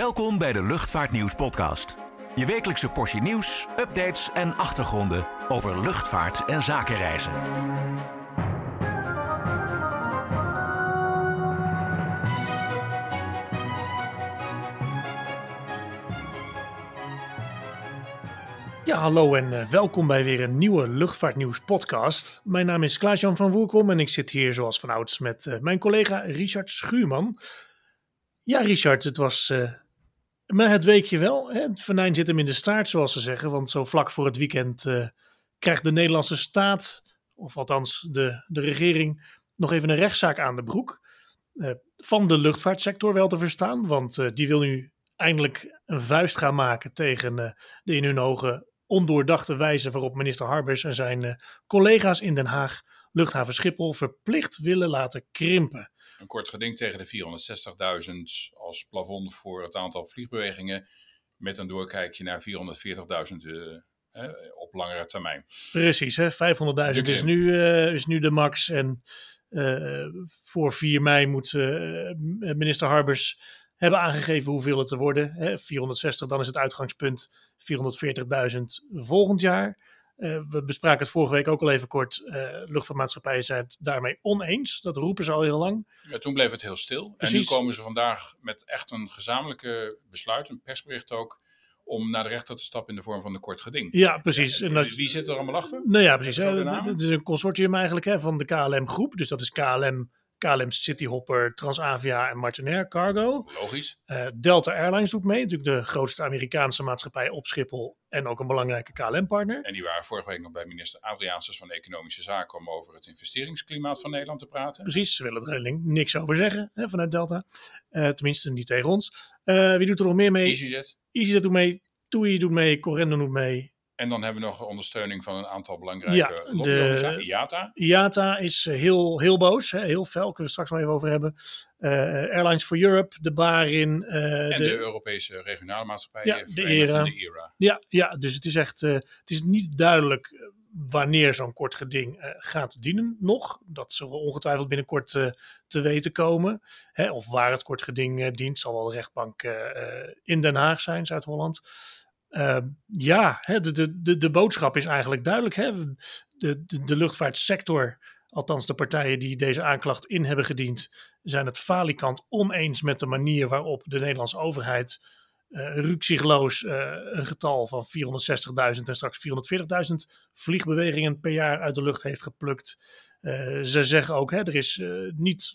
Welkom bij de Luchtvaartnieuws podcast. Je wekelijkse portie nieuws, updates en achtergronden over luchtvaart en zakenreizen. Ja, hallo en eh, welkom bij weer een nieuwe Luchtvaartnieuws podcast. Mijn naam is Klaas-Jan van Woerkom en ik zit hier zoals vanouds met eh, mijn collega Richard Schuurman. Ja, Richard, het was uh, maar het weekje wel. Hè? Het venijn zit hem in de staart, zoals ze zeggen. Want zo vlak voor het weekend krijgt de Nederlandse staat, of althans de, de regering, nog even een rechtszaak aan de broek. van de luchtvaartsector wel te verstaan, want die wil nu eindelijk een vuist gaan maken tegen de in hun ogen ondoordachte wijze waarop minister Harbers en zijn collega's in Den Haag luchthaven Schiphol verplicht willen laten krimpen. Een kort geding tegen de 460.000 als plafond voor het aantal vliegbewegingen met een doorkijkje naar 440.000 uh, eh, op langere termijn. Precies, 500.000 is, nu, uh, is nu de max en voor 4 mei moet minister Harbers hebben aangegeven hoeveel het te worden. Hè, 460, dan is het uitgangspunt 440.000 volgend jaar. Uh, we bespraken het vorige week ook al even kort. Uh, luchtvaartmaatschappijen zijn het daarmee oneens. Dat roepen ze al heel lang. Ja, toen bleef het heel stil. Precies. En nu komen ze vandaag met echt een gezamenlijke besluit, een persbericht ook, om naar de rechter te stappen in de vorm van een kort geding. Ja, precies. En, wie zit er allemaal achter? Nou ja, precies. Het is een consortium eigenlijk hè, van de KLM groep. Dus dat is KLM, KLM Cityhopper, Transavia en Martinair Cargo. Logisch. Uh, Delta Airlines doet mee, natuurlijk de grootste Amerikaanse maatschappij op Schiphol en ook een belangrijke KLM-partner. En die waren vorige week nog bij minister Adriaansens van Economische Zaken om over het investeringsklimaat van Nederland te praten. Precies, ze willen er niks over zeggen hè, vanuit Delta. Uh, tenminste, niet tegen ons. Uh, wie doet er nog meer mee? EasyJet. EasyJet doet mee, TUI doet mee, Correndo doet mee. En dan hebben we nog ondersteuning van een aantal belangrijke ja, de, IATA. IATA is heel, heel boos, hè, heel fel, kunnen we straks nog even over hebben. Uh, Airlines for Europe, de Barin. Uh, en de, de, Europese regionale maatschappij. Ja, de ERA. de ERA. Ja, ja, dus het is echt, uh, het is niet duidelijk wanneer zo'n kort geding gaat dienen nog. Dat zal ongetwijfeld binnenkort te weten komen. Hè, of waar het kort geding dient, zal wel de rechtbank in Den Haag zijn, Zuid-Holland. Uh, ja, hè, de, de, de boodschap is eigenlijk duidelijk. Hè? De, de, de luchtvaartsector, althans de partijen die deze aanklacht in hebben gediend, zijn het falikant oneens met de manier waarop de Nederlandse overheid uh, rukzichtloos uh, een getal van 460.000 en straks 440.000 vliegbewegingen per jaar uit de lucht heeft geplukt. Uh, ze zeggen ook, hè, er is niet,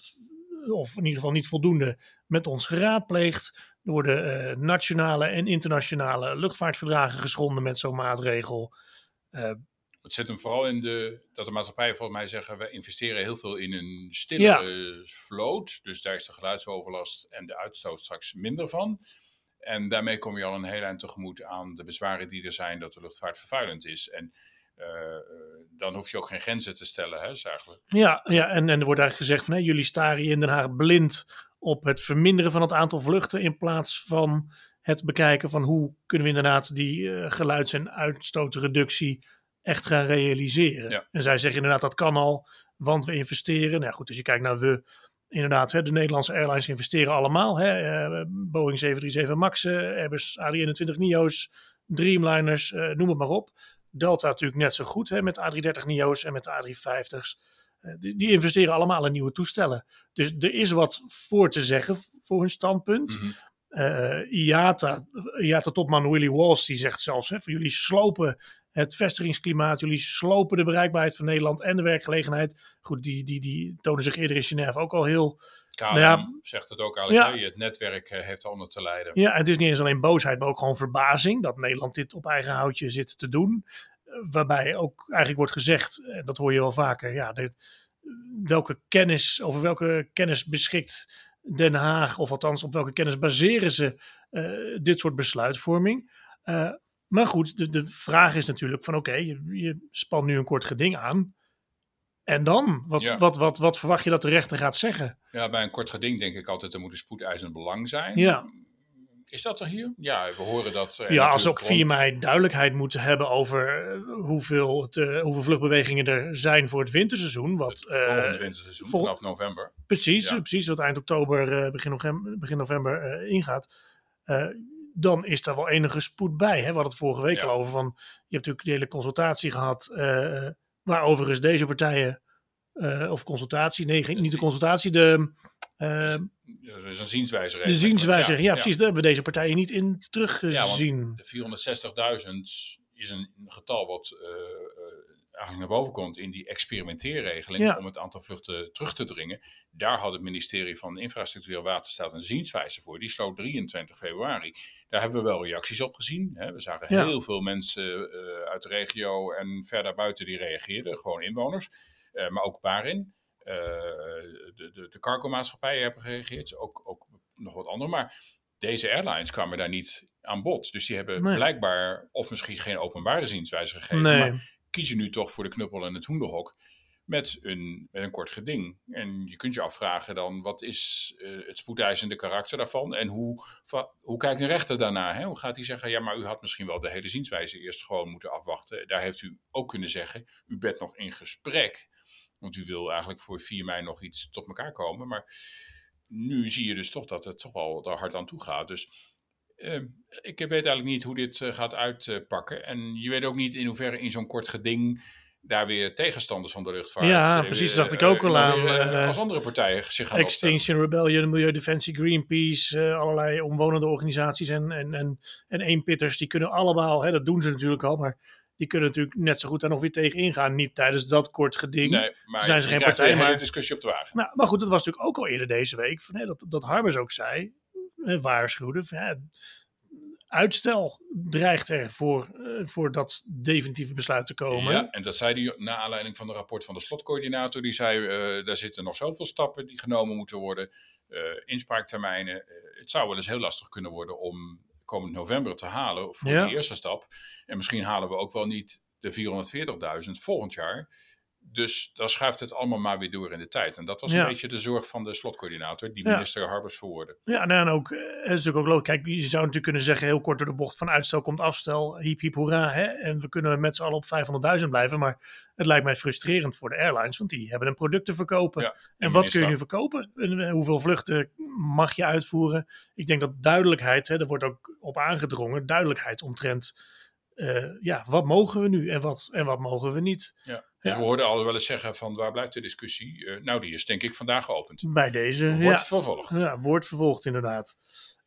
of in ieder geval niet voldoende met ons geraadpleegd. Worden uh, nationale en internationale luchtvaartverdragen geschonden met zo'n maatregel. Uh, het zit hem vooral in de, dat de maatschappijen volgens mij zeggen, we investeren heel veel in een stille ja. vloot. Dus daar is de geluidsoverlast en de uitstoot straks minder van. En daarmee kom je al een heel eind tegemoet aan de bezwaren die er zijn dat de luchtvaart vervuilend is. En uh, dan hoef je ook geen grenzen te stellen, hè, eigenlijk. Ja, ja en, en er wordt eigenlijk gezegd van, hè, jullie staren in Den Haag blind op het verminderen van het aantal vluchten in plaats van het bekijken van hoe kunnen we inderdaad die uh, geluids- en uitstootreductie echt gaan realiseren. Ja. En zij zeggen inderdaad dat kan al, want we investeren. Nou goed, als je kijkt naar we, inderdaad, hè, de Nederlandse airlines investeren allemaal. Hè, uh, Boeing 737 Max, Airbus A321 NEO's, Dreamliners, noem het maar op. Delta natuurlijk net zo goed hè, met A330 NEO's en met de A350's. Eh, die, die, investeren allemaal in nieuwe toestellen. Dus er is wat voor te zeggen voor hun standpunt. Uh, IATA, IATA-topman Willy Walsh, die zegt zelfs: hè, voor jullie slopen het vestigingsklimaat, jullie slopen de bereikbaarheid van Nederland en de werkgelegenheid. Goed, die, die, die tonen zich eerder in Genève ook al heel. KLM nou ja, zegt het ook eigenlijk, ja, het netwerk heeft onder te lijden. Ja, het is niet eens alleen boosheid, maar ook gewoon verbazing dat Nederland dit op eigen houtje zit te doen waarbij ook eigenlijk wordt gezegd, en dat hoor je wel vaker, ja, de, welke kennis, over welke kennis beschikt Den Haag, of althans op welke kennis baseren ze uh, dit soort besluitvorming. Uh, maar goed, de, de vraag is natuurlijk van oké, okay, je, je spant nu een kort geding aan. En dan? Wat, ja. wat, wat, wat verwacht je dat de rechter gaat zeggen? Ja, bij een kort geding denk ik altijd, er moet een spoedeisend belang zijn. Ja. Is dat er hier? Ja, we horen dat. Uh, ja, als op 4 mei duidelijkheid moeten hebben over uh, hoeveel, het, uh, hoeveel vluchtbewegingen er zijn voor het winterseizoen. Wat, het volgende winterseizoen vanaf november. Precies, ja. precies wat eind oktober, begin november, begin november ingaat. dan is daar wel enige spoed bij. Hè? We hadden het vorige week al over van, je hebt natuurlijk de hele consultatie gehad, uh, waar overigens deze partijen, of consultatie, nee, niet de consultatie, de... Uh, is een zienswijzer. De zienswijzer, ja, precies. Daar hebben we deze partijen niet in teruggezien. Ja, de 460.000 is een getal wat eigenlijk naar boven komt in die experimenteerregeling om het aantal vluchten terug te dringen. Daar had het ministerie van Infrastructuur en Waterstaat een zienswijze voor. Die sloot 23 februari. Daar hebben we wel reacties op gezien. Hè. We zagen heel veel mensen uh, uit de regio en verder buiten die reageerden, gewoon inwoners. Uh, maar ook Barin. Uh, de, de, de cargo-maatschappijen hebben gereageerd, ook, ook nog wat andere. Maar deze airlines kwamen daar niet aan bod. Dus die hebben blijkbaar, of misschien geen openbare zienswijze gegeven, nee. maar kies je nu toch voor de knuppel en het hoenderhok met een, met een kort geding. En je kunt je afvragen dan, wat is uh, het spoedeisende karakter daarvan? En hoe, hoe kijkt de rechter daarna? Hè? Hoe gaat hij zeggen, ja, maar u had misschien wel de hele zienswijze eerst gewoon moeten afwachten. Daar heeft u ook kunnen zeggen, u bent nog in gesprek. Want u wil eigenlijk voor 4 mei nog iets tot elkaar komen. Maar nu zie je dus toch dat het toch wel daar hard aan toe gaat. Dus Ehm, ik weet eigenlijk niet hoe dit eh, gaat uitpakken. en je weet ook niet in hoeverre in zo'n kort geding daar weer tegenstanders van de luchtvaart. Ja, eh, precies, dat dacht ik ook al aan. Als andere partijen zich gaan Extinction Rebellion, Milieudefensie, Greenpeace, allerlei omwonende organisaties en, en, en, en eenpitters, die kunnen allemaal, hè, dat doen ze natuurlijk al, maar die kunnen natuurlijk net zo goed daar nog weer tegen ingaan. Niet tijdens dat kort geding. Nee, maar zijn ze geen partij. Maar discussie op de wagen. Nou, maar goed, dat was natuurlijk ook al eerder deze week. Van, hè, dat, dat Harbers ook zei waarschuwde. Van, ja, uitstel dreigt er voor, uh, voor dat definitieve besluit te komen. Ja, en dat zei hij na aanleiding van het rapport van de slotcoördinator. Die zei, uh, daar zitten nog zoveel stappen die genomen moeten worden. Uh, inspraaktermijnen. het zou wel eens heel lastig kunnen worden om komend november te halen voor de eerste stap. En misschien halen we ook wel niet de 440.000 volgend jaar. Dus dan schuift het allemaal maar weer door in de tijd. En dat was een beetje de zorg van de slotcoördinator, die minister Harbers verwoordde. Ja, nou, en ook, eh, het is natuurlijk ook logisch. Kijk, je zou natuurlijk kunnen zeggen, heel kort door de bocht, van uitstel komt afstel, hiep hiep hoera. Hè? En we kunnen met z'n allen op 500.000 blijven. Maar het lijkt mij frustrerend voor de airlines, want die hebben een product te verkopen. en, en wat kun je nu verkopen? En eh, hoeveel vluchten mag je uitvoeren? Ik denk dat duidelijkheid, hè, er wordt ook op aangedrongen, duidelijkheid omtrent... Uh, ja, wat mogen we nu en wat, en wat mogen we niet? Ja. Dus we hoorden al wel eens zeggen van waar blijft de discussie? Uh, nou, die is denk ik vandaag geopend. Bij deze. Wordt ja. vervolgd. Ja, wordt vervolgd inderdaad.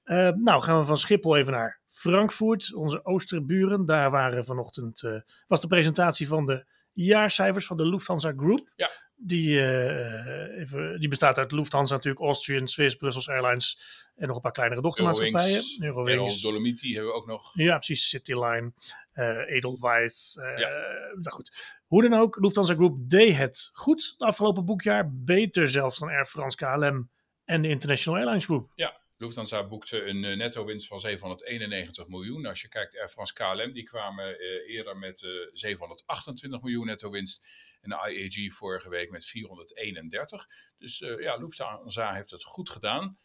Uh, nou, gaan we van Schiphol even naar Frankfurt, onze oosterburen. Daar waren vanochtend, uh, was de presentatie van de jaarcijfers van de Lufthansa Group. Ja. Die, uh, even, die bestaat uit Lufthansa natuurlijk, Austrian, Swiss, Brussels Airlines en nog een paar kleinere dochtermaatschappijen. Eurowings, Dolomiti hebben we ook nog. Ja, precies. Cityline, uh, Edelweiss. Uh, ja. Nou goed. Hoe dan ook, Lufthansa Group deed het goed het afgelopen boekjaar. Beter zelfs dan Air France, KLM en de International Airlines Group. Ja, Lufthansa boekte een uh, netto winst van 791 miljoen. Als je kijkt, Air France KLM, die kwamen uh, eerder met uh, 728 miljoen netto winst. En de IAG vorige week met 431. Dus ja, Lufthansa heeft het goed gedaan.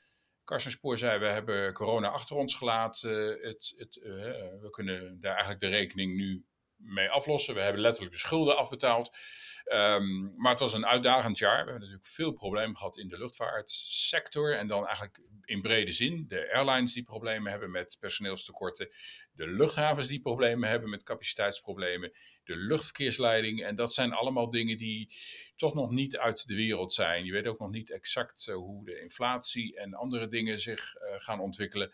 Carsten Spoor zei, we hebben corona achter ons gelaten. Het, het, we kunnen daar eigenlijk de rekening nu mee aflossen. We hebben letterlijk de schulden afbetaald. Um, maar het was een uitdagend jaar. We hebben natuurlijk veel problemen gehad in de luchtvaartsector. En dan eigenlijk in brede zin. De airlines die problemen hebben met personeelstekorten. De luchthavens die problemen hebben met capaciteitsproblemen. De luchtverkeersleiding. En dat zijn allemaal dingen die toch nog niet uit de wereld zijn. Je weet ook nog niet exact uh, hoe de inflatie en andere dingen zich uh, gaan ontwikkelen.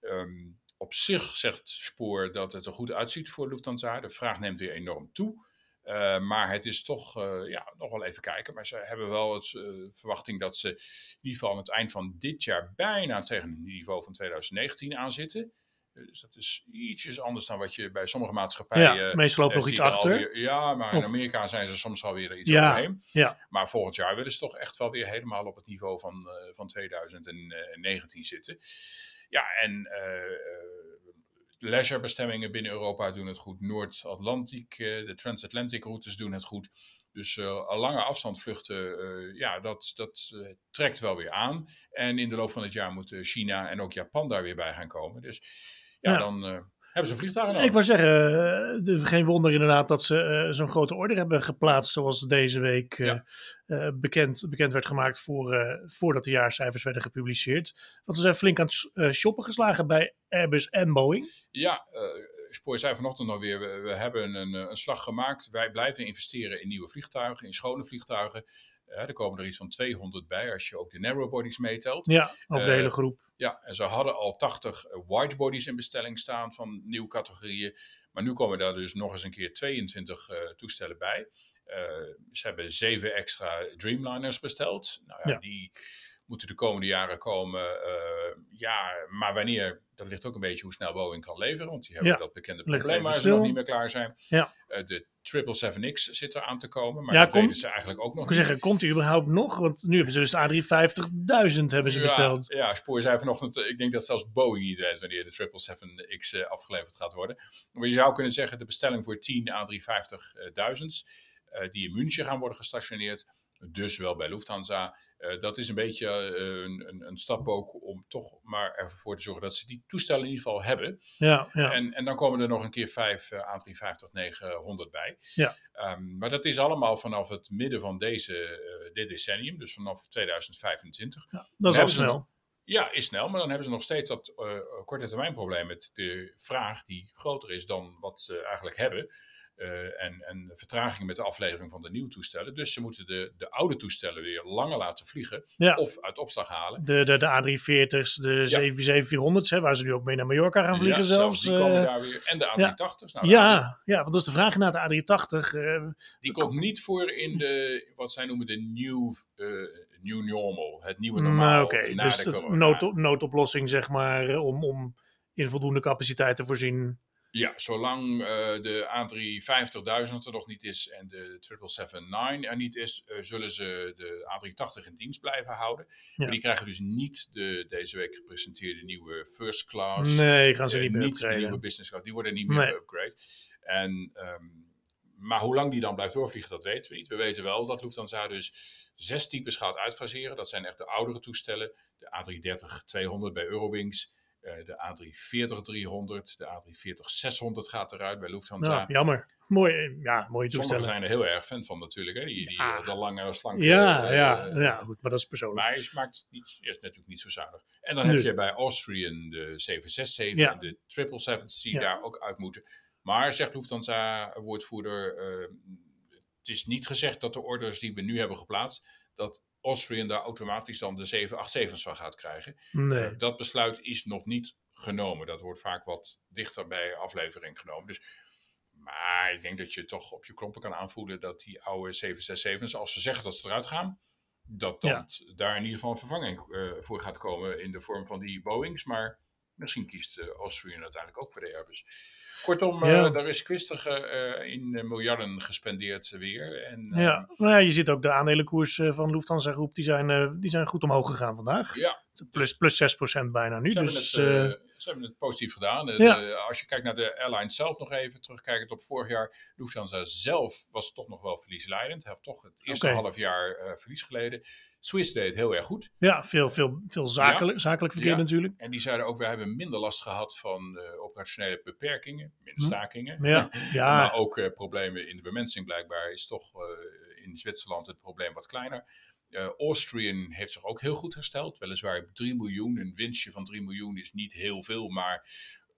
Um, op zich zegt Spoor dat het er goed uitziet voor Lufthansa. De vraag neemt weer enorm toe. Uh, maar het is toch uh, ja, nog wel even kijken. Maar ze hebben wel het uh, verwachting dat ze in ieder geval aan het eind van dit jaar bijna tegen het niveau van 2019 aanzitten. Dus dat is ietsjes anders dan wat je bij sommige maatschappijen. Ja, meestal lopen nog iets achter. Alweer, ja, maar in Amerika zijn ze soms alweer iets ja, overheen. Ja. Maar volgend jaar willen ze toch echt wel weer helemaal op het niveau van, van 2019 zitten. Ja, en leisurebestemmingen binnen Europa doen het goed. Noord-Atlantiek, eh, de transatlantic routes doen het goed. Dus uh, lange afstandvluchten, uh, ja, dat, dat uh, trekt wel weer aan. En in de loop van het jaar moeten China en ook Japan daar weer bij gaan komen. Dus ja, ja. dan hebben ze vliegtuigen Ik wou zeggen, uh, geen wonder inderdaad dat ze uh, zo'n grote order hebben geplaatst, zoals deze week uh, ja. bekend, bekend werd gemaakt voor, voordat de jaarcijfers werden gepubliceerd. Want ze zijn flink aan het shoppen geslagen bij Airbus en Boeing. Ja, Spoor zei vanochtend nog weer, we, we hebben een, een, slag gemaakt. Wij blijven investeren in nieuwe vliegtuigen, in schone vliegtuigen. Er komen er iets van 200 bij als je ook de narrowbodies meetelt. Ja, over de hele groep. Ja, en ze hadden al 80 widebodies in bestelling staan van nieuwe categorieën. Maar nu komen daar dus nog eens een keer 22 uh, toestellen bij. Uh, ze hebben zeven extra Dreamliners besteld. Nou ja, ja. die moeten de komende jaren komen. Ja, maar wanneer, dat ligt ook een beetje hoe snel Boeing kan leveren. Want die hebben ja. dat bekende probleem waar ze nog niet meer klaar zijn. Ja. Uh, de 777X zit er aan te komen, maar ja, dat weten ze eigenlijk ook nog ik niet. zeggen, komt die überhaupt nog? Want nu hebben ze dus A350.000 hebben ze ja, besteld. Ja, Spoor zei vanochtend, eh, ik denk dat zelfs Boeing niet weet wanneer de 777X uh, afgeleverd gaat worden. Maar je zou kunnen zeggen, de bestelling voor 10 A350.000's, uh, die in München gaan worden gestationeerd, dus wel bij Lufthansa, uh, dat is een beetje uh, een, een, een, stap ook om toch maar ervoor te zorgen dat ze die toestellen in ieder geval hebben. Ja, ja. En, en dan komen er nog een keer vijf uh, A350-900 bij. Ja. Um, maar dat is allemaal vanaf het midden van deze, dit decennium, dus vanaf 2025. Ja, dat is al snel. Ja, is snel, maar dan hebben ze nog steeds dat korte termijn probleem met de vraag die groter is dan wat ze eigenlijk hebben. Uh, en, en vertragingen met de aflevering van de nieuwe toestellen. Dus ze moeten de, de oude toestellen weer langer laten vliegen ja. of uit opslag halen. De, de, de A340's, de ja. 74700's, hè, waar ze nu ook mee naar Mallorca gaan vliegen ja, zelfs. die komen daar weer. En de A380's. Nou, de ja, A3... ja, want dat is de vraag naar de A380. Uh, die komt niet voor in de, wat zij noemen de new, new normal, het nieuwe normaal. Nou, Oké, okay. dus de nood, noodoplossing zeg maar, om, om in voldoende capaciteit te voorzien. Ja, zolang uh, de A350.000 er nog niet is en de 779 er niet is, uh, zullen ze de A380 in dienst blijven houden. Ja. Maar die krijgen dus niet de deze week gepresenteerde nieuwe first class. Nee, gaan ze uh, niet meer Niet de nieuwe business class, die worden niet meer nee. geupgrade. En, um, maar hoe lang die dan blijft doorvliegen, dat weten we niet. We weten wel dat Lufthansa dus zes types gaat uitfaseren. Dat zijn echt de oudere toestellen. De A330-200 bij Eurowings. Uh, de A340-300, de A340-600 gaat eruit bij Lufthansa. Ja, jammer. Mooi, ja, mooie toestellen. Sommigen zijn er heel erg fan van natuurlijk, hè? die, die ja. de lange, slanke... Ja, uh, ja, ja, goed, maar dat is persoonlijk. Maar hij maakt niet, is natuurlijk niet zo zuinig. En dan heb je bij Austrian de 767 ja. en de 777 die Ja. daar ook uit moeten. Maar, zegt Lufthansa-woordvoerder, uh, het is niet gezegd dat de orders die we nu hebben geplaatst, dat Austrian daar automatisch dan de 787's van gaat krijgen. Nee. Uh, dat besluit is nog niet genomen. Dat wordt vaak wat dichter bij aflevering genomen. Dus, maar ik denk dat je toch op je klompen kan aanvoelen dat die oude 767's, als ze zeggen dat ze eruit gaan, dat dan Ja. daar in ieder geval een vervanging uh, voor gaat komen in de vorm van die Boeings. Maar misschien kiest uh, Austrian uiteindelijk ook voor de Airbus. Kortom, Ja. uh, er is kwistig uh, in miljarden gespendeerd weer. En, Ja, nou ja, je ziet ook de aandelenkoers eh, van Lufthansa Groep, die zijn, eh, die zijn goed omhoog gegaan vandaag. ja, Plus, plus 6% bijna nu. Ze, Dus, hebben het, eh, eh, ze hebben het positief gedaan. Eh, Ja. de- als je kijkt naar de airline zelf nog even, terugkijkend op vorig jaar, Lufthansa zelf was toch nog wel verliesleidend. Hij heeft toch het eerste half jaar eh, verlies geleden. Swiss deed het heel erg goed. ja, veel, veel, veel zakelijk, zakelijk verkeer Ja. natuurlijk. En die zeiden ook, we hebben minder last gehad van eh, operationele beperkingen, minder Hm. stakingen. Ja, ja. Maar ook eh, problemen in de bemensing blijkbaar is toch eh, in Zwitserland het probleem wat kleiner. Austrian heeft zich ook heel goed hersteld. Weliswaar 3 miljoen, een winstje van 3 miljoen is niet heel veel, maar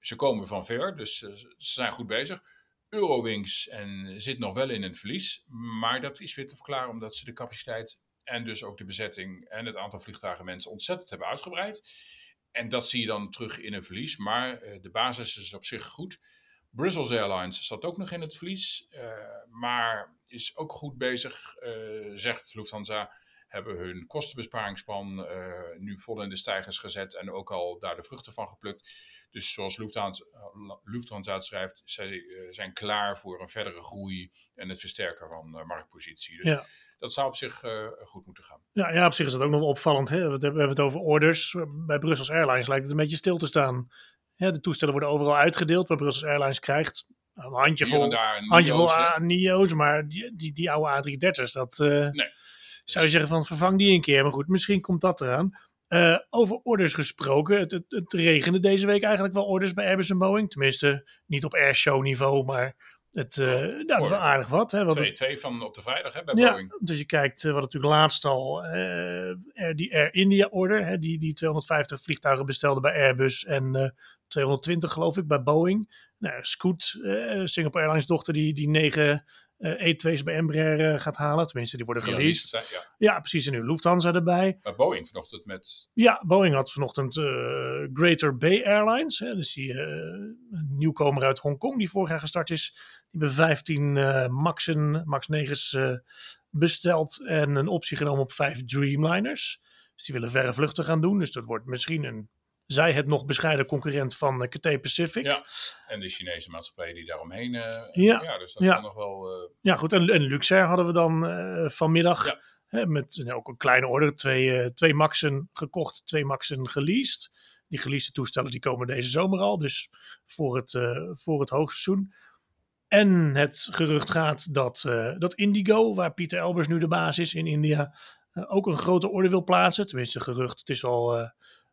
ze komen van ver, dus ze zijn goed bezig. Eurowings en zit nog wel in een verlies, maar dat is weer te verklaren omdat ze de capaciteit en dus ook de bezetting en het aantal vliegtuigen mensen ontzettend hebben uitgebreid. En dat zie je dan terug in een verlies, maar eh, de basis is op zich goed. Brussels Airlines zat ook nog in het verlies, eh, maar is ook goed bezig, eh, zegt Lufthansa. Hebben hun kostenbesparingsplan nu vol in de stijgers gezet en ook al daar de vruchten van geplukt. Dus zoals Lufthansa, Lufthansa schrijft, zij zijn klaar voor een verdere groei en het versterken van marktpositie. Dus Ja. Dat zou op zich eh, goed moeten gaan. Ja, ja, op zich is dat ook nog wel opvallend. Hè? We hebben het over orders. Bij Brussels Airlines lijkt het een beetje stil te staan. Ja, de toestellen worden overal uitgedeeld. Maar Brussels Airlines krijgt een handjevol, daar een handjevol NIO's. Maar die, die, die oude A330's, dat eh, Nee. zou je zeggen van vervang die een keer. Maar goed, misschien komt dat eraan. Uh, over orders gesproken. Het, het, het, regende deze week eigenlijk wel orders bij Airbus en Boeing. Tenminste, niet op airshow niveau, maar het uh, nou, wel aardig wat. Hè, twee, twee van op de vrijdag hè, bij ja, Boeing. Dus je kijkt, uh, wat natuurlijk laatst al, die Air India order, hè, die, die 250 vliegtuigen bestelde bij Airbus en 220 geloof ik bij Boeing. Nou, Scoot, Singapore Airlines dochter, die, die negen E2's bij Embraer uh, gaat halen. Tenminste, die worden released. Ja, ja. precies. En nu Lufthansa erbij. Maar Boeing vanochtend met... Ja, Boeing had vanochtend uh, Greater Bay Airlines. Hè, dus die nieuwkomer uit Hongkong die vorig jaar gestart is. Die hebben 15 Maxen, Max 9's besteld. En een optie genomen op 5 Dreamliners. Dus die willen verre vluchten gaan doen. Dus dat wordt misschien een zij het nog bescheiden concurrent van uh, Cathay Pacific. Ja, en de Chinese maatschappij die daaromheen. Uh, ja. ja, dus dat ja. kan nog wel. Uh... Ja, goed. En, en Luxair hadden we dan vanmiddag. Ja. Hè, met ook een kleine order. Twee, twee Maxen gekocht, twee Maxen geleased. Die geleased toestellen die komen deze zomer al. Dus voor het, voor het hoogseizoen. En het gerucht gaat dat, dat Indigo, waar Pieter Elbers nu de baas is in India, ook een grote orde wil plaatsen. Tenminste, gerucht. Het is al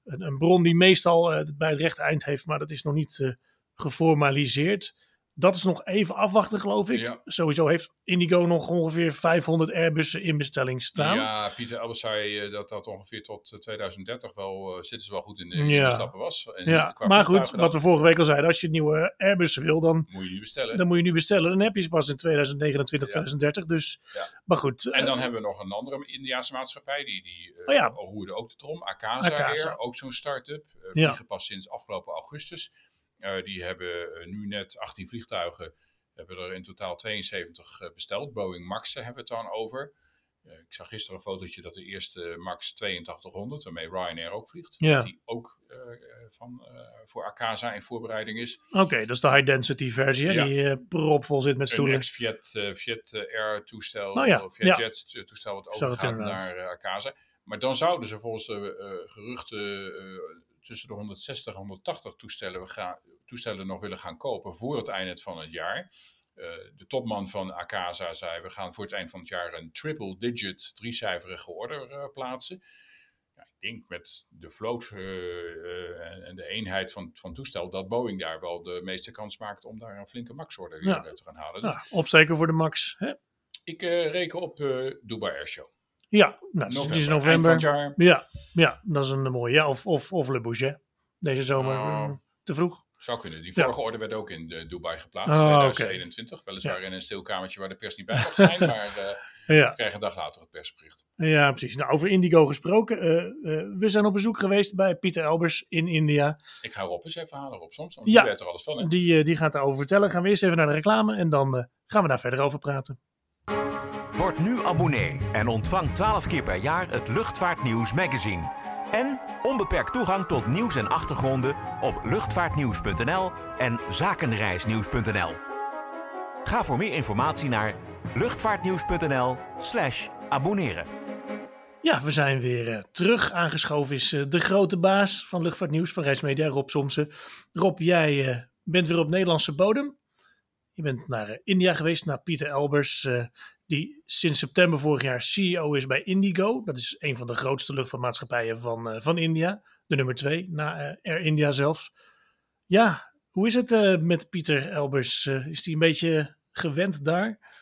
een, bron die meestal uh, bij het rechte eind heeft, maar dat is nog niet uh, geformaliseerd dat is nog even afwachten, geloof ik. Sowieso heeft Indigo nog ongeveer 500 Airbussen in bestelling staan. Ja, Pieter Elbers zei uh, dat dat ongeveer tot 2030 wel, uh, zitten ze wel goed in de, ja. stappen was. En ja, maar goed, wat we vorige week al zeiden, als je nieuwe Airbussen wil, dan moet je nu bestellen. Dan moet je nu bestellen. Dan heb je ze pas in 2029, ja. 2030. Dus, maar goed. En dan uh, hebben we nog een andere Indiaanse maatschappij, die, die oh, ja. roerde ook de trom. Akasa, Akasa. Air, ook zo'n start-up. vliegen pas sinds afgelopen augustus. Uh, die hebben uh, nu net 18 vliegtuigen, hebben er in totaal 72 uh, besteld. Boeing Max'en hebben we het dan over. ik zag gisteren een fotootje dat de eerste Max 8200, waarmee Ryanair ook vliegt, ja. die ook van, voor Akasa in voorbereiding is. Oké, okay, dat is de high density versie, ja. die propvol zit met stoelen. Een ex-Viet Viet Air toestel, oh, ja. of Viet Jet toestel wat overgaat naar Akasa. Maar dan zouden ze volgens de geruchten tussen de 160 en 180 toestellen, we gaan, toestellen nog willen gaan kopen voor het einde van het jaar. Uh, de topman van Akasa zei: We gaan voor het eind van het jaar een triple-digit, driecijferige order uh, plaatsen. Ja, ik denk met de vloot uh, en de eenheid van, van toestel dat Boeing daar wel de meeste kans maakt om daar een flinke max-order ja. te gaan halen. Dus ja, opsteken voor de max. Hè? Ik reken op Dubai Airshow. Ja, nou, november, het is november. Ja, ja, dat is een mooie. Ja, of, of, of Le Bourget. Deze zomer oh. te vroeg. Zou kunnen. Die vorige orde werd ook in de Dubai geplaatst, oh, 2021. Weliswaar in een stil kamertje waar de pers niet bij mag zijn, maar uh, ja. we krijgen een dag later het persbericht. Ja, precies. Nou, over Indigo gesproken. Uh, uh, we zijn op bezoek geweest bij Pieter Elbers in India. Ik ga Rob eens even halen, Rob soms, want ja, die weet er alles van. Hè? Die, die gaat daarover vertellen. Gaan we eerst even naar de reclame en dan gaan we daar verder over praten. Word nu abonnee en ontvang 12 keer per jaar het Luchtvaartnieuws magazine. En onbeperkt toegang tot nieuws en achtergronden op luchtvaartnieuws.nl en zakenreisnieuws.nl. Ga voor meer informatie naar luchtvaartnieuws.nl/slash abonneren. Ja, we zijn weer uh, terug. Aangeschoven is uh, de grote baas van Luchtvaartnieuws van Reismedia, Rob Somsen. Rob, jij uh, bent weer op Nederlandse bodem. Je bent naar India geweest, naar Pieter Elbers die sinds september vorig jaar CEO is bij Indigo. Dat is een van de grootste luchtvaartmaatschappijen van, uh, van India. De nummer twee, na uh, Air India zelfs. Ja, hoe is het uh, met Pieter Elbers? is hij een beetje gewend daar?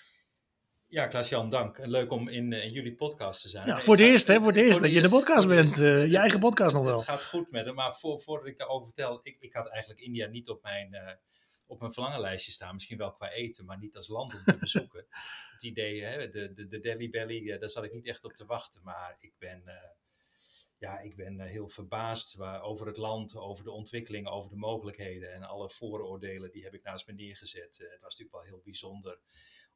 Ja, Klaas-Jan, dank. Leuk om in, in jullie podcast te zijn. Ja, voor het eerst, hè? Voor het eerst dat je in de podcast bent. je eigen podcast nog wel. Het gaat goed met hem, maar voor, voordat ik daarover vertel, ik, ik had eigenlijk India niet op mijn op mijn verlangenlijstje staan. Misschien wel qua eten, maar niet als land om te bezoeken. het idee, hè, de, de, de Delhi Belly, uh, daar zat ik niet echt op te wachten. Maar ik ben, uh, ja, ik ben uh, heel verbaasd waar, over het land, over de ontwikkeling, over de mogelijkheden. En alle vooroordelen, die heb ik naast me neergezet. het was natuurlijk wel heel bijzonder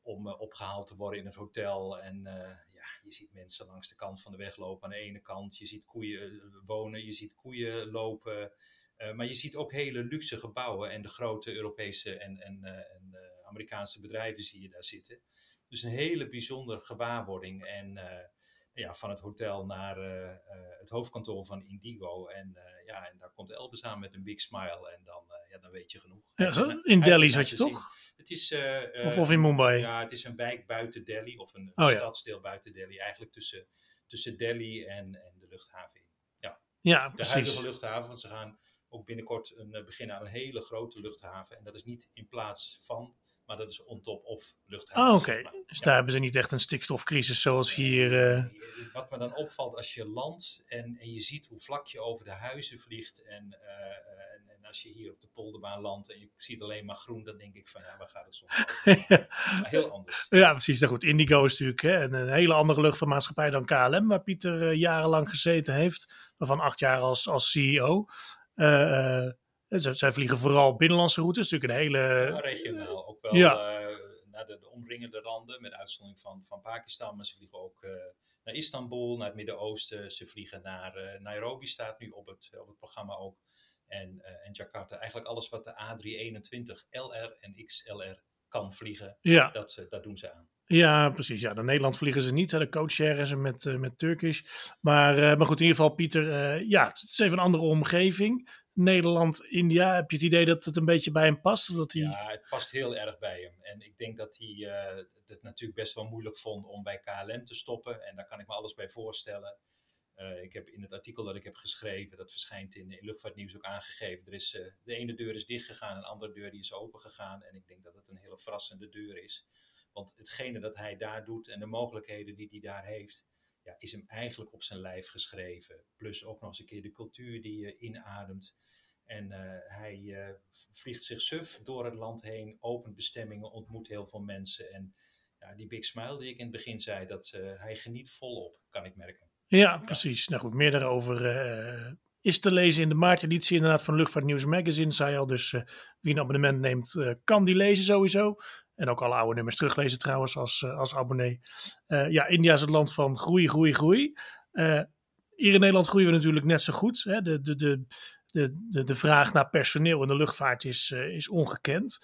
om opgehaald te worden in het hotel. En ja, je ziet mensen langs de kant van de weg lopen aan de ene kant. Je ziet koeien wonen, je ziet koeien lopen. Eh, maar je ziet ook hele luxe gebouwen en de grote Europese en, en, uh, en uh, Amerikaanse bedrijven zie je daar zitten. Dus een hele bijzondere gewaarwording. En ja, van het hotel naar het hoofdkantoor van Indigo. En ja, en daar komt Elbes aan met een big smile. En dan, ja, dan weet je genoeg. Ja, in Delhi zat je toch? Het is, of, of, in Mumbai? Ja, het is een wijk buiten Delhi. Of een, een oh, stadsdeel buiten Delhi. Eigenlijk tussen, tussen Delhi en, en de luchthaven Ja, de precies. huidige luchthaven. Want ze gaan ook binnenkort een, eh, beginnen aan een hele grote luchthaven. En dat is niet in plaats van, maar dat is on top of luchthaven. Ah, oké. zeg maar. Dus Ja. daar hebben ze niet echt een stikstofcrisis zoals hier. eh, Wat me dan opvalt als je landt en, en je ziet hoe vlak je over de huizen vliegt. En, eh, en, en als je hier op de polderbaan landt en je ziet alleen maar groen, dan denk ik van ja, waar gaat het soms maar heel anders. Ja, precies. Nou goed, Indigo is natuurlijk hè, een, een hele andere luchtvaartmaatschappij dan KLM, waar Pieter eh, jarenlang gezeten heeft. Waarvan acht jaar als, als CEO. Eh, eh, zij, vliegen vooral binnenlandse routes. Natuurlijk een hele. Maar regionaal ook wel Ja. eh, naar de, de omringende randen, met uitzondering van, van Pakistan. Maar ze vliegen ook naar Istanbul, naar het Midden-Oosten. Ze vliegen naar Nairobi, staat nu op het, op het programma ook. En, en Jakarta. Eigenlijk alles wat de A321 LR en XLR kan vliegen, Ja, dat, ze- dat doen ze aan. Ja, precies. Ja, naar Nederland vliegen ze niet. Hè. De co-share is er met, eh, met Turkish. Maar, eh, maar goed, in ieder geval, Pieter. eh, ja, het is even een andere omgeving. Nederland, India. Heb je het idee dat het een beetje bij hem past? Dat hij... Ja, het past heel erg bij hem. En ik denk dat hij het natuurlijk best wel moeilijk vond om bij KLM te stoppen. En daar kan ik me alles bij voorstellen. Ik heb in het artikel dat ik heb geschreven, dat verschijnt in, in Luchtvaartnieuws ook aangegeven. Er is, de ene deur is dicht gegaan, een andere deur die is open gegaan. En ik denk dat het een hele verrassende deur is. Want hetgene dat hij daar doet en de mogelijkheden die hij daar heeft, ja, is hem eigenlijk op zijn lijf geschreven. Plus ook nog eens een keer de cultuur die je inademt. En eh, hij eh, vliegt zich suf door het land heen, opent bestemmingen, ontmoet heel veel mensen. En ja, die big smile die ik in het begin zei, dat eh, hij geniet volop, kan ik merken. Ja, precies. Nou goed, meer daarover is te lezen in de maarteditie inderdaad van Luchtvaartnieuws Magazine, zei je al. Dus wie een abonnement neemt, kan die lezen sowieso. En ook alle oude nummers teruglezen trouwens als, eh, als abonnee. Eh, ja, India is het land van groei, groei, groei. Eh, hier in Nederland groeien we natuurlijk net zo goed. Hè? De, de, de, de, de, vraag naar personeel in de luchtvaart is, is ongekend.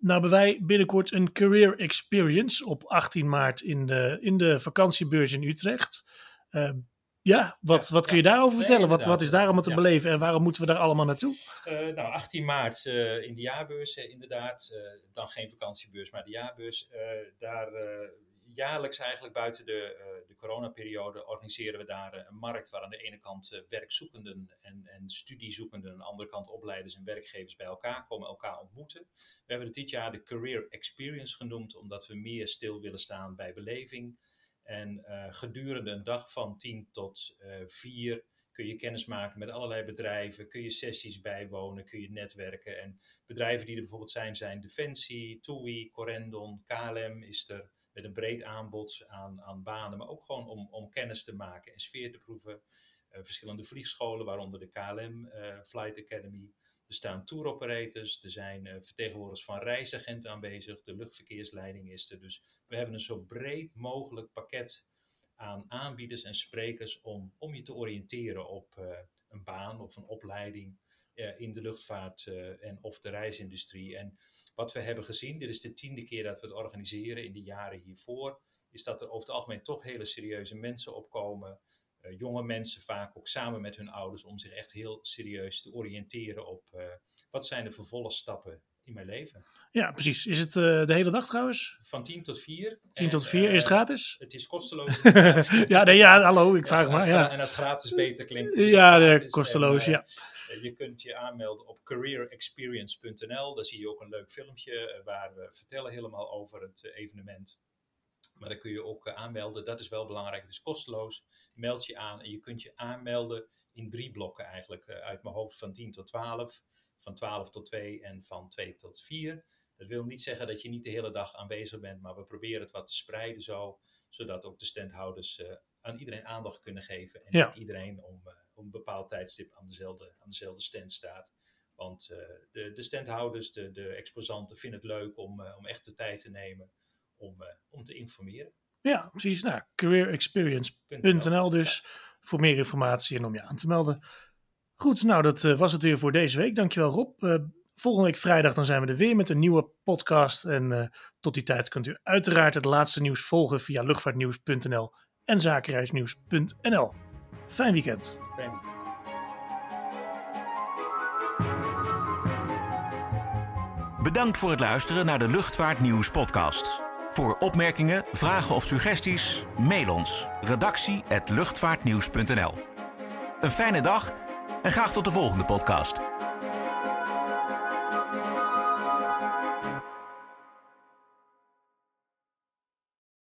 Nou hebben wij binnenkort een career experience op 18 maart in de, in de vakantiebeurs in Utrecht. Eh, ja, wat, wat kun je daarover Nee, vertellen? wat, wat is daar allemaal te beleven en waarom moeten we daar allemaal naartoe? Eh, nou, 18 maart eh, in de jaarbeurs, eh, inderdaad. Dan geen vakantiebeurs, maar de jaarbeurs. Daar jaarlijks eigenlijk buiten de, de coronaperiode organiseren we daar een markt waar aan de ene kant werkzoekenden en, en studiezoekenden, aan de andere kant opleiders en werkgevers bij elkaar komen, elkaar ontmoeten. We hebben het dit jaar de Career Experience genoemd, omdat we meer stil willen staan bij beleving. En eh, gedurende een dag van 10 tot eh 4 kun je kennis maken met allerlei bedrijven, kun je sessies bijwonen, kun je netwerken. En bedrijven die er bijvoorbeeld zijn, zijn Defensie, TUI, Corendon, KLM is er met een breed aanbod aan, aan banen, maar ook gewoon om, om kennis te maken en sfeer te proeven. Eh, verschillende vliegscholen, waaronder de KLM eh, Flight Academy. Er staan tour operators, er zijn eh, vertegenwoordigers van reisagenten aanwezig, de luchtverkeersleiding is er. Dus we hebben een zo breed mogelijk pakket aan aanbieders en sprekers om, om je te oriënteren op eh, een baan of een opleiding eh, in de luchtvaart eh, en of de reisindustrie. En wat we hebben gezien, dit is de tiende keer dat we het organiseren in de jaren hiervoor, is dat er over het algemeen toch hele serieuze mensen opkomen. jonge mensen vaak ook samen met hun ouders om zich echt heel serieus te oriënteren op wat zijn de vervolgstappen in mijn leven. Ja, precies. Is het eh, de hele dag trouwens? Van 10 tot 4. 10 tot 4, is het gratis? Het is kosteloos. ja, nee, ja, hallo, ik vraag maar. Ja, En als gratis beter klinkt. ja gratis. kosteloos, En, ja. eh, Je kunt je aanmelden op careerexperience.nl. Daar zie je ook een leuk filmpje eh, waar we vertellen helemaal over het eh, evenement. Maar daar kun je ook eh, aanmelden. Dat is wel belangrijk. Het is kosteloos. Meld je aan en je kunt je aanmelden in drie blokken eigenlijk. eh, uit mijn hoofd van 10 tot 12, van 12 tot 2 en van 2 tot 4. Dat wil niet zeggen dat je niet de hele dag aanwezig bent, maar we proberen het wat te spreiden zo, zodat ook de standhouders eh, aan iedereen aandacht kunnen geven. En Ja. iedereen om, eh, om een bepaald tijdstip aan dezelfde, aan dezelfde stand staat. Want eh, de, de standhouders, de, de exposanten vinden het leuk om, om echt de tijd te nemen om, om te informeren. ja, precies. Nou, careerexperience.nl dus voor meer informatie en om je aan te melden. Goed, nou dat eh, was het weer voor deze week. Dankjewel Rob. Eh, volgende week vrijdag dan zijn we er weer met een nieuwe podcast. En eh, tot die tijd kunt u uiteraard het laatste nieuws volgen via luchtvaartnieuws.nl en zakenreisnieuws.nl. Fijn weekend. Fijn weekend. Bedankt voor het luisteren naar de Luchtvaartnieuws podcast. Voor opmerkingen, vragen of suggesties, mail ons redactie@luchtvaartnieuws.nl. Een fijne dag en graag tot de volgende podcast.